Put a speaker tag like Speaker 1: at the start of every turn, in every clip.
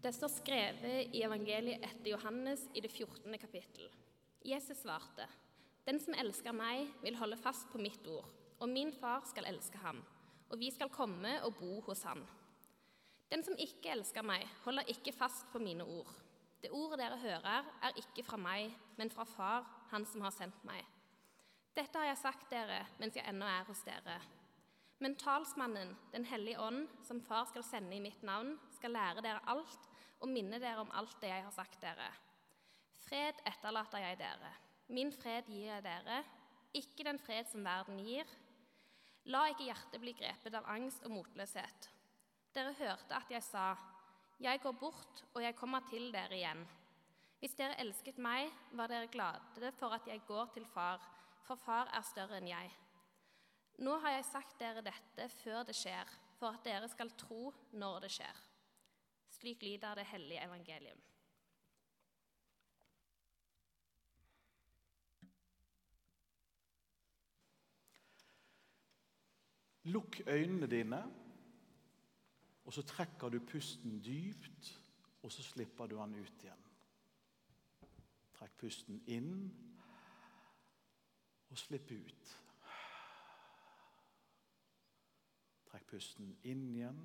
Speaker 1: Det står skrevet i evangeliet etter Johannes i det 14. kapittel. Jesus svarte, 'Den som elsker meg, vil holde fast på mitt ord,' 'og min far skal elske ham, og vi skal komme og bo hos ham.' 'Den som ikke elsker meg, holder ikke fast på mine ord.' 'Det ordet dere hører, er ikke fra meg, men fra Far, Han som har sendt meg.' 'Dette har jeg sagt dere mens jeg ennå er hos dere.' Men talsmannen, Den hellige ånd, som Far skal sende i mitt navn, skal lære dere alt og minne dere om alt det jeg har sagt dere. Fred etterlater jeg dere. Min fred gir jeg dere, ikke den fred som verden gir. La ikke hjertet bli grepet av angst og motløshet. Dere hørte at jeg sa, 'Jeg går bort, og jeg kommer til dere igjen.' Hvis dere elsket meg, var dere glade for at jeg går til Far, for Far er større enn jeg. Nå har jeg sagt dere dette før det skjer, for at dere skal tro når det skjer. Slik lyder det hellige evangelium.
Speaker 2: Lukk øynene dine, og så trekker du pusten dypt, og så slipper du den ut igjen. Trekk pusten inn, og slipp ut. Trekk pusten inn igjen,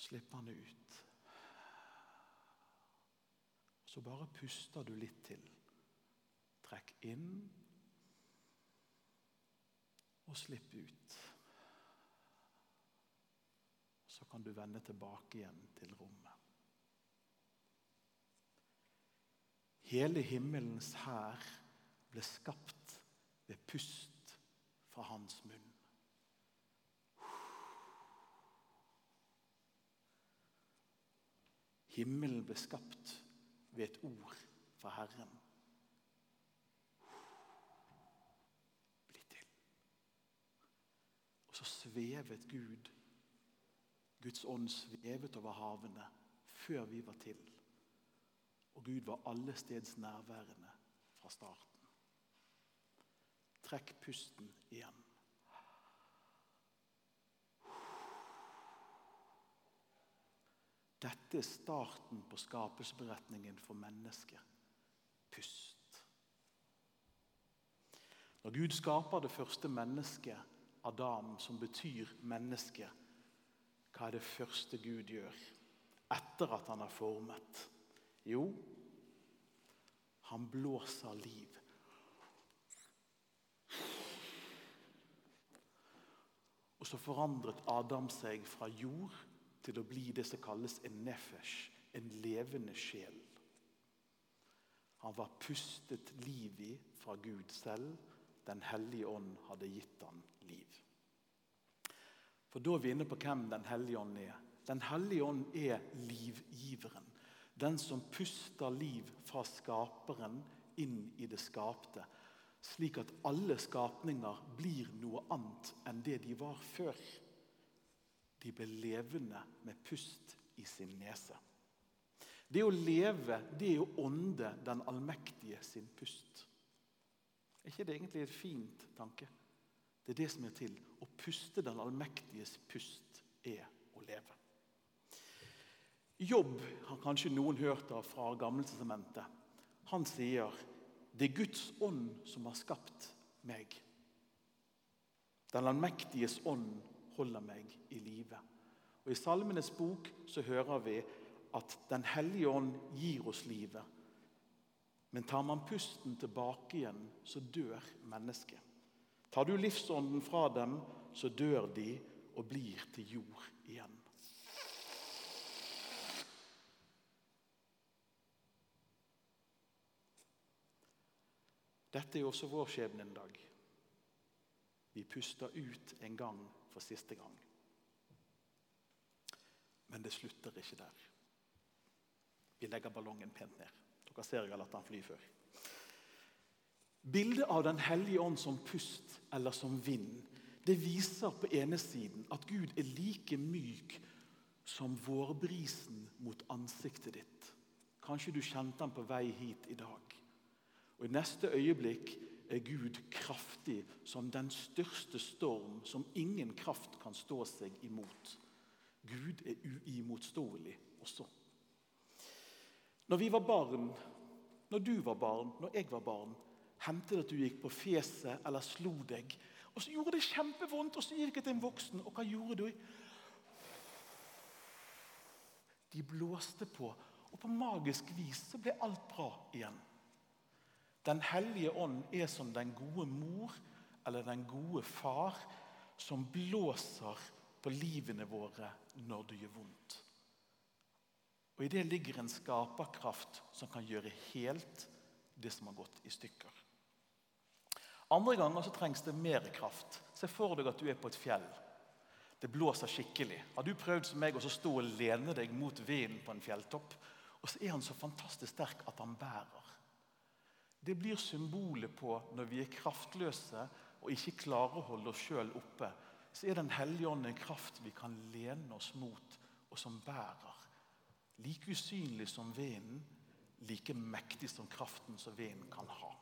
Speaker 2: slipp den ut. Så bare puster du litt til. Trekk inn og slipp ut. Så kan du vende tilbake igjen til rommet. Hele himmelens hær ble skapt ved pust fra hans munn. Himmelen ble skapt ved et ord fra Herren. Bli til. Og så svevet Gud, Guds ånd svevet over havene før vi var til. Og Gud var alle steds nærværende fra starten. Trekk pusten igjen. Dette er starten på skapelsesberetningen for mennesket. Pust. Når Gud skaper det første mennesket, Adam, som betyr menneske, hva er det første Gud gjør etter at han er formet? Jo, han blåser liv. Og så forandret Adam seg fra jord til å bli det som kalles en nefesh, en levende sjel. Han var pustet liv i fra Gud selv. Den hellige ånd hadde gitt ham liv. For Da er vi inne på hvem Den hellige ånd er. Den hellige ånd er livgiveren. Den som puster liv fra skaperen inn i det skapte. Slik at alle skapninger blir noe annet enn det de var før. De ble levende med pust i sin nese. Det å leve, det er å ånde den allmektige sin pust. Er ikke det egentlig en fint tanke? Det er det som er til. Å puste den allmektiges pust er å leve. Jobb har kanskje noen hørt av fra Gammeltestamentet. Han sier det er Guds ånd som har skapt meg. Den allmektiges ånd holder meg i live. Og I Salmenes bok så hører vi at Den hellige ånd gir oss livet. Men tar man pusten tilbake igjen, så dør mennesket. Tar du livsånden fra dem, så dør de og blir til jord igjen. Dette er også vår skjebne en dag. Vi puster ut en gang for siste gang. Men det slutter ikke der. Vi legger ballongen pent ned. Dere ser jeg har latt den fly før. Bildet av Den hellige ånd som pust eller som vind det viser på ene siden at Gud er like myk som vårbrisen mot ansiktet ditt. Kanskje du kjente den på vei hit i dag. Og I neste øyeblikk er Gud kraftig som den største storm som ingen kraft kan stå seg imot. Gud er uimotståelig også. Når vi var barn, når du var barn, når jeg var barn, hendte det at du gikk på fjeset eller slo deg. Og så gjorde det kjempevondt, og så gikk jeg til en voksen, og hva gjorde du? De blåste på, og på magisk vis så ble alt bra igjen. Den hellige ånd er som den gode mor eller den gode far som blåser på livene våre når det gjør vondt. Og I det ligger en skaperkraft som kan gjøre helt det som har gått i stykker. Andre ganger så trengs det mer kraft. Se for deg at du er på et fjell. Det blåser skikkelig. Har du prøvd som meg å stå og lene deg mot vinden på en fjelltopp? Og så er han så fantastisk sterk at han bærer. Det blir symbolet på når vi er kraftløse og ikke klarer å holde oss sjøl oppe, så er Den hellige ånd en kraft vi kan lene oss mot, og som bærer. Like usynlig som vinden, like mektig som kraften som vinden kan ha.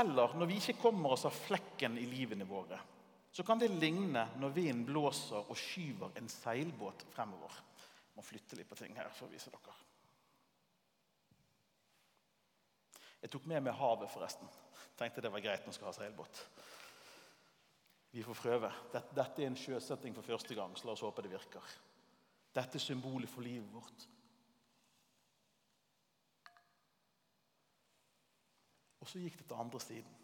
Speaker 2: Eller når vi ikke kommer oss av flekken i livene våre, så kan det ligne når vinden blåser og skyver en seilbåt fremover. Jeg må flytte litt på ting her for å vise dere. Jeg tok med meg havet, forresten. Tenkte det var greit når man skal ha seilbåt. Vi får prøve. Dette er en sjøsetting for første gang, så la oss håpe det virker. Dette er symbolet for livet vårt. Og så gikk det til andre siden.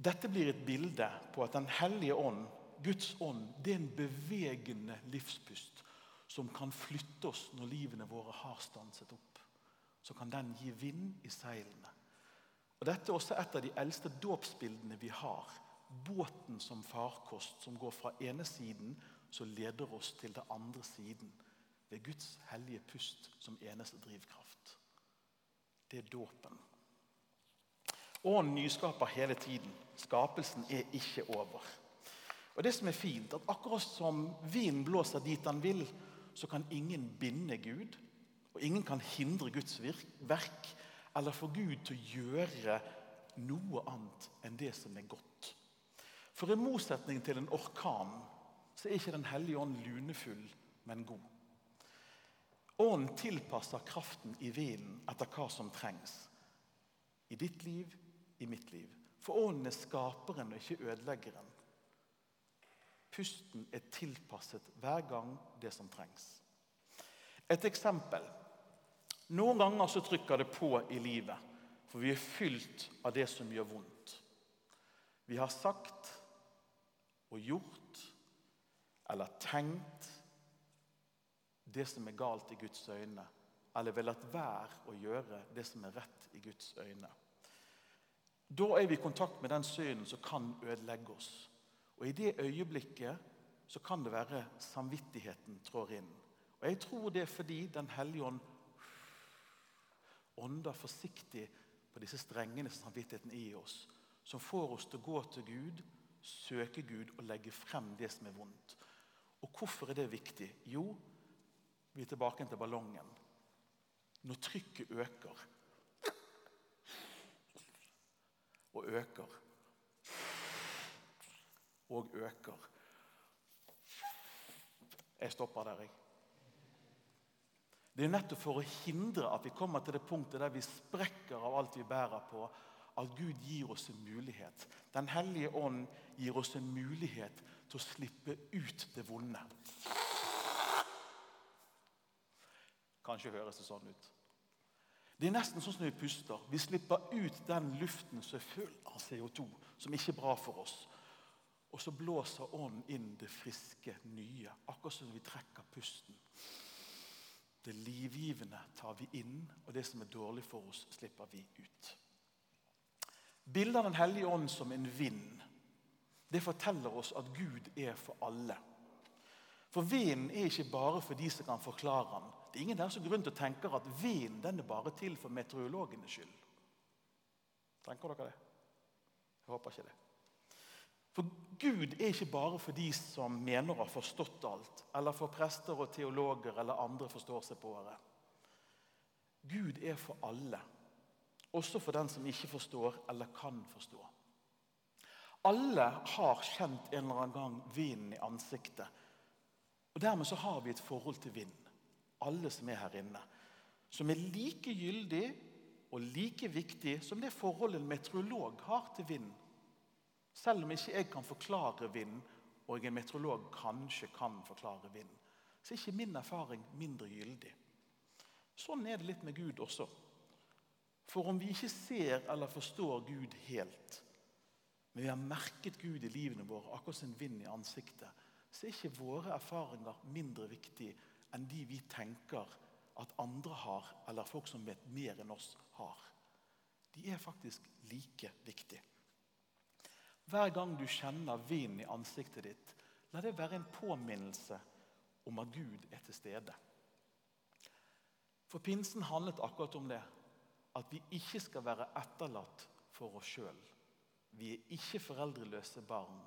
Speaker 2: Dette blir et bilde på at Den hellige ånd, Guds ånd, det er en bevegende livspust som kan flytte oss når livene våre har stanset opp. Så kan den gi vind i seilene. Og Dette er også et av de eldste dåpsbildene vi har. Båten som farkost, som går fra ene siden, som leder oss til den andre siden. Ved Guds hellige pust som eneste drivkraft. Det er dåpen. Ånden nyskaper hele tiden. Skapelsen er ikke over. Og det som er fint, at Akkurat som vinden blåser dit han vil, så kan ingen binde Gud. Og ingen kan hindre Guds verk eller få Gud til å gjøre noe annet enn det som er godt. For i motsetning til en orkan så er ikke Den hellige ånd lunefull, men god. Ånden tilpasser kraften i vinden etter hva som trengs. I ditt liv, i mitt liv. For ånden er skaperen og ikke ødeleggeren. Pusten er tilpasset hver gang det som trengs. Et eksempel. Noen ganger så trykker det på i livet, for vi er fylt av det som gjør vondt. Vi har sagt og gjort eller tenkt det som er galt i Guds øyne, eller vil latt være å gjøre det som er rett i Guds øyne. Da er vi i kontakt med den synden som kan ødelegge oss. Og I det øyeblikket så kan det være samvittigheten trår inn. Og Jeg tror det er fordi Den hellige ånd ånder forsiktig på disse strengene som samvittigheten er i oss, som får oss til å gå til Gud, søke Gud og legge frem det som er vondt. Og Hvorfor er det viktig? Jo, vi er tilbake til ballongen. Når trykket øker, og øker og øker. Jeg stopper der, jeg. Det er nettopp for å hindre at vi kommer til det punktet der vi sprekker av alt vi bærer på, at Gud gir oss en mulighet. Den hellige ånd gir oss en mulighet til å slippe ut det vonde. Kanskje høres det sånn ut. Det er nesten sånn som vi puster. Vi slipper ut den luften som er full av CO2, som ikke er bra for oss. Og så blåser ånden inn det friske, nye, akkurat som vi trekker pusten. Det livgivende tar vi inn, og det som er dårlig for oss, slipper vi ut. Bildet av Den hellige ånd som en vind det forteller oss at Gud er for alle. For vinden er ikke bare for de som kan forklare den. Det er ingen der som grunn til å tenke at vinden er bare til for meteorologenes skyld. Tenker dere det? Jeg håper ikke det. For Gud er ikke bare for de som mener å ha forstått alt, eller for prester og teologer eller andre forstår seg på det. Gud er for alle, også for den som ikke forstår eller kan forstå. Alle har kjent en eller annen gang vinden i ansiktet. Og Dermed så har vi et forhold til vind, alle som er her inne. Som er like gyldig og like viktig som det forholdet en meteorolog har til vind. Selv om ikke jeg kan forklare vind, og jeg en meteorolog kanskje kan forklare vind, så er ikke min erfaring mindre gyldig. Sånn er det litt med Gud også. For om vi ikke ser eller forstår Gud helt, men vi har merket Gud i livene våre akkurat som en vind i ansiktet, så er ikke våre erfaringer mindre viktige enn de vi tenker at andre har, eller folk som vet mer enn oss, har. De er faktisk like viktige. Hver gang du kjenner vind i ansiktet ditt, la det være en påminnelse om at Gud er til stede. For pinsen handlet akkurat om det at vi ikke skal være etterlatt for oss sjøl. Vi er ikke foreldreløse barn.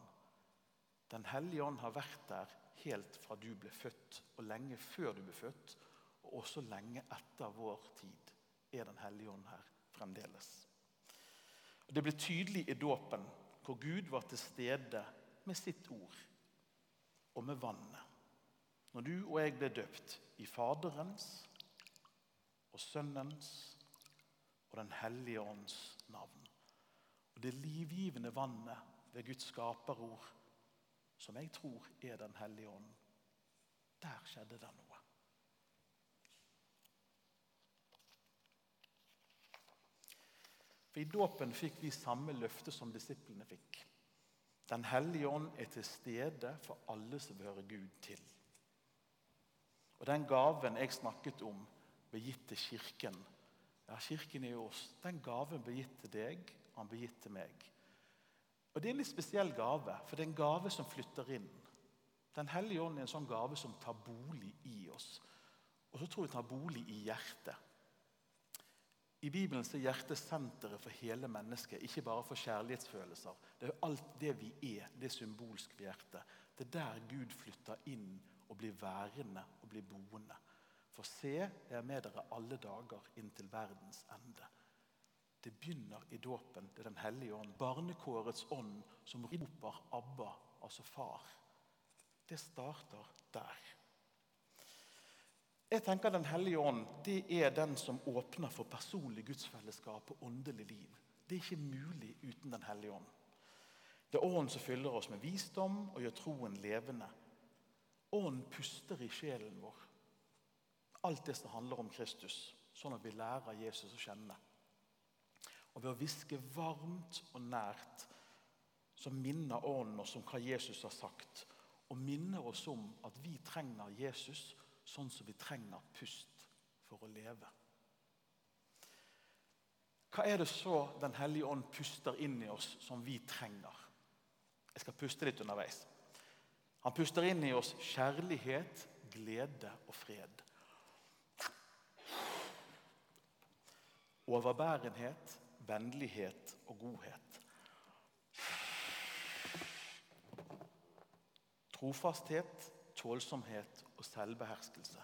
Speaker 2: Den hellige ånd har vært der helt fra du ble født, og lenge før du ble født, og også lenge etter vår tid er Den hellige ånd her fremdeles. Og det ble tydelig i dåpen, hvor Gud var til stede med sitt ord og med vannet. Når du og jeg ble døpt i Faderens og Sønnens og Den hellige ånds navn. Og Det livgivende vannet ved Guds skaperord, som jeg tror er Den hellige ånd, der skjedde det noe. For I dåpen fikk vi samme løfte som disiplene fikk. Den hellige ånd er til stede for alle som hører Gud til. Og Den gaven jeg snakket om, ble gitt til Kirken ja, Kirken er jo oss. Den gaven ble gitt til deg, han ble gitt til meg. Og Det er en litt spesiell gave, for det er en gave som flytter inn. Den hellige ånd er en sånn gave som tar bolig i oss. Og så tror jeg tar bolig i hjertet. I Bibelen er hjertet senteret for hele mennesket, ikke bare for kjærlighetsfølelser. Det er alt det vi er, det er symbolsk ved hjertet. Det er der Gud flytter inn og blir værende og blir boende. For se, jeg er med dere alle dager inntil verdens ende. Det begynner i dåpen. Det er Den hellige ånd. Barnekårets ånd som roper 'Abba', altså far. Det starter der. Jeg tenker Den hellige ånd det er den som åpner for personlig gudsfellesskap og åndelig liv. Det er ikke mulig uten Den hellige ånd. Det er Ånden som fyller oss med visdom og gjør troen levende. Ånden puster i sjelen vår alt det som handler om Kristus, sånn at vi lærer Jesus å kjenne. Og ved å hviske varmt og nært så minner Ånden oss om hva Jesus har sagt, og minner oss om at vi trenger Jesus sånn som vi trenger pust for å leve. Hva er det så Den hellige ånd puster inn i oss som vi trenger? Jeg skal puste litt underveis. Han puster inn i oss kjærlighet, glede og fred. overbærenhet, vennlighet og godhet. Trofasthet, tålsomhet og selvbeherskelse.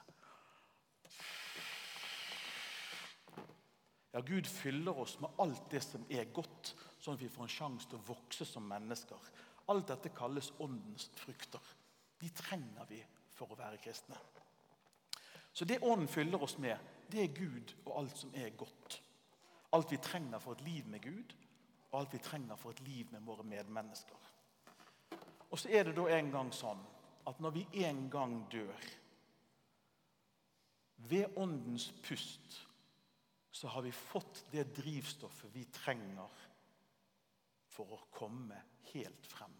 Speaker 2: Ja, Gud fyller oss med alt det som er godt, sånn at vi får en sjanse til å vokse som mennesker. Alt dette kalles åndens frukter. De trenger vi for å være kristne. Så det Ånden fyller oss med, det er Gud og alt som er godt. Alt vi trenger for et liv med Gud, og alt vi trenger for et liv med våre medmennesker. Og så er det da en gang sånn at når vi en gang dør Ved Åndens pust så har vi fått det drivstoffet vi trenger for å komme helt frem.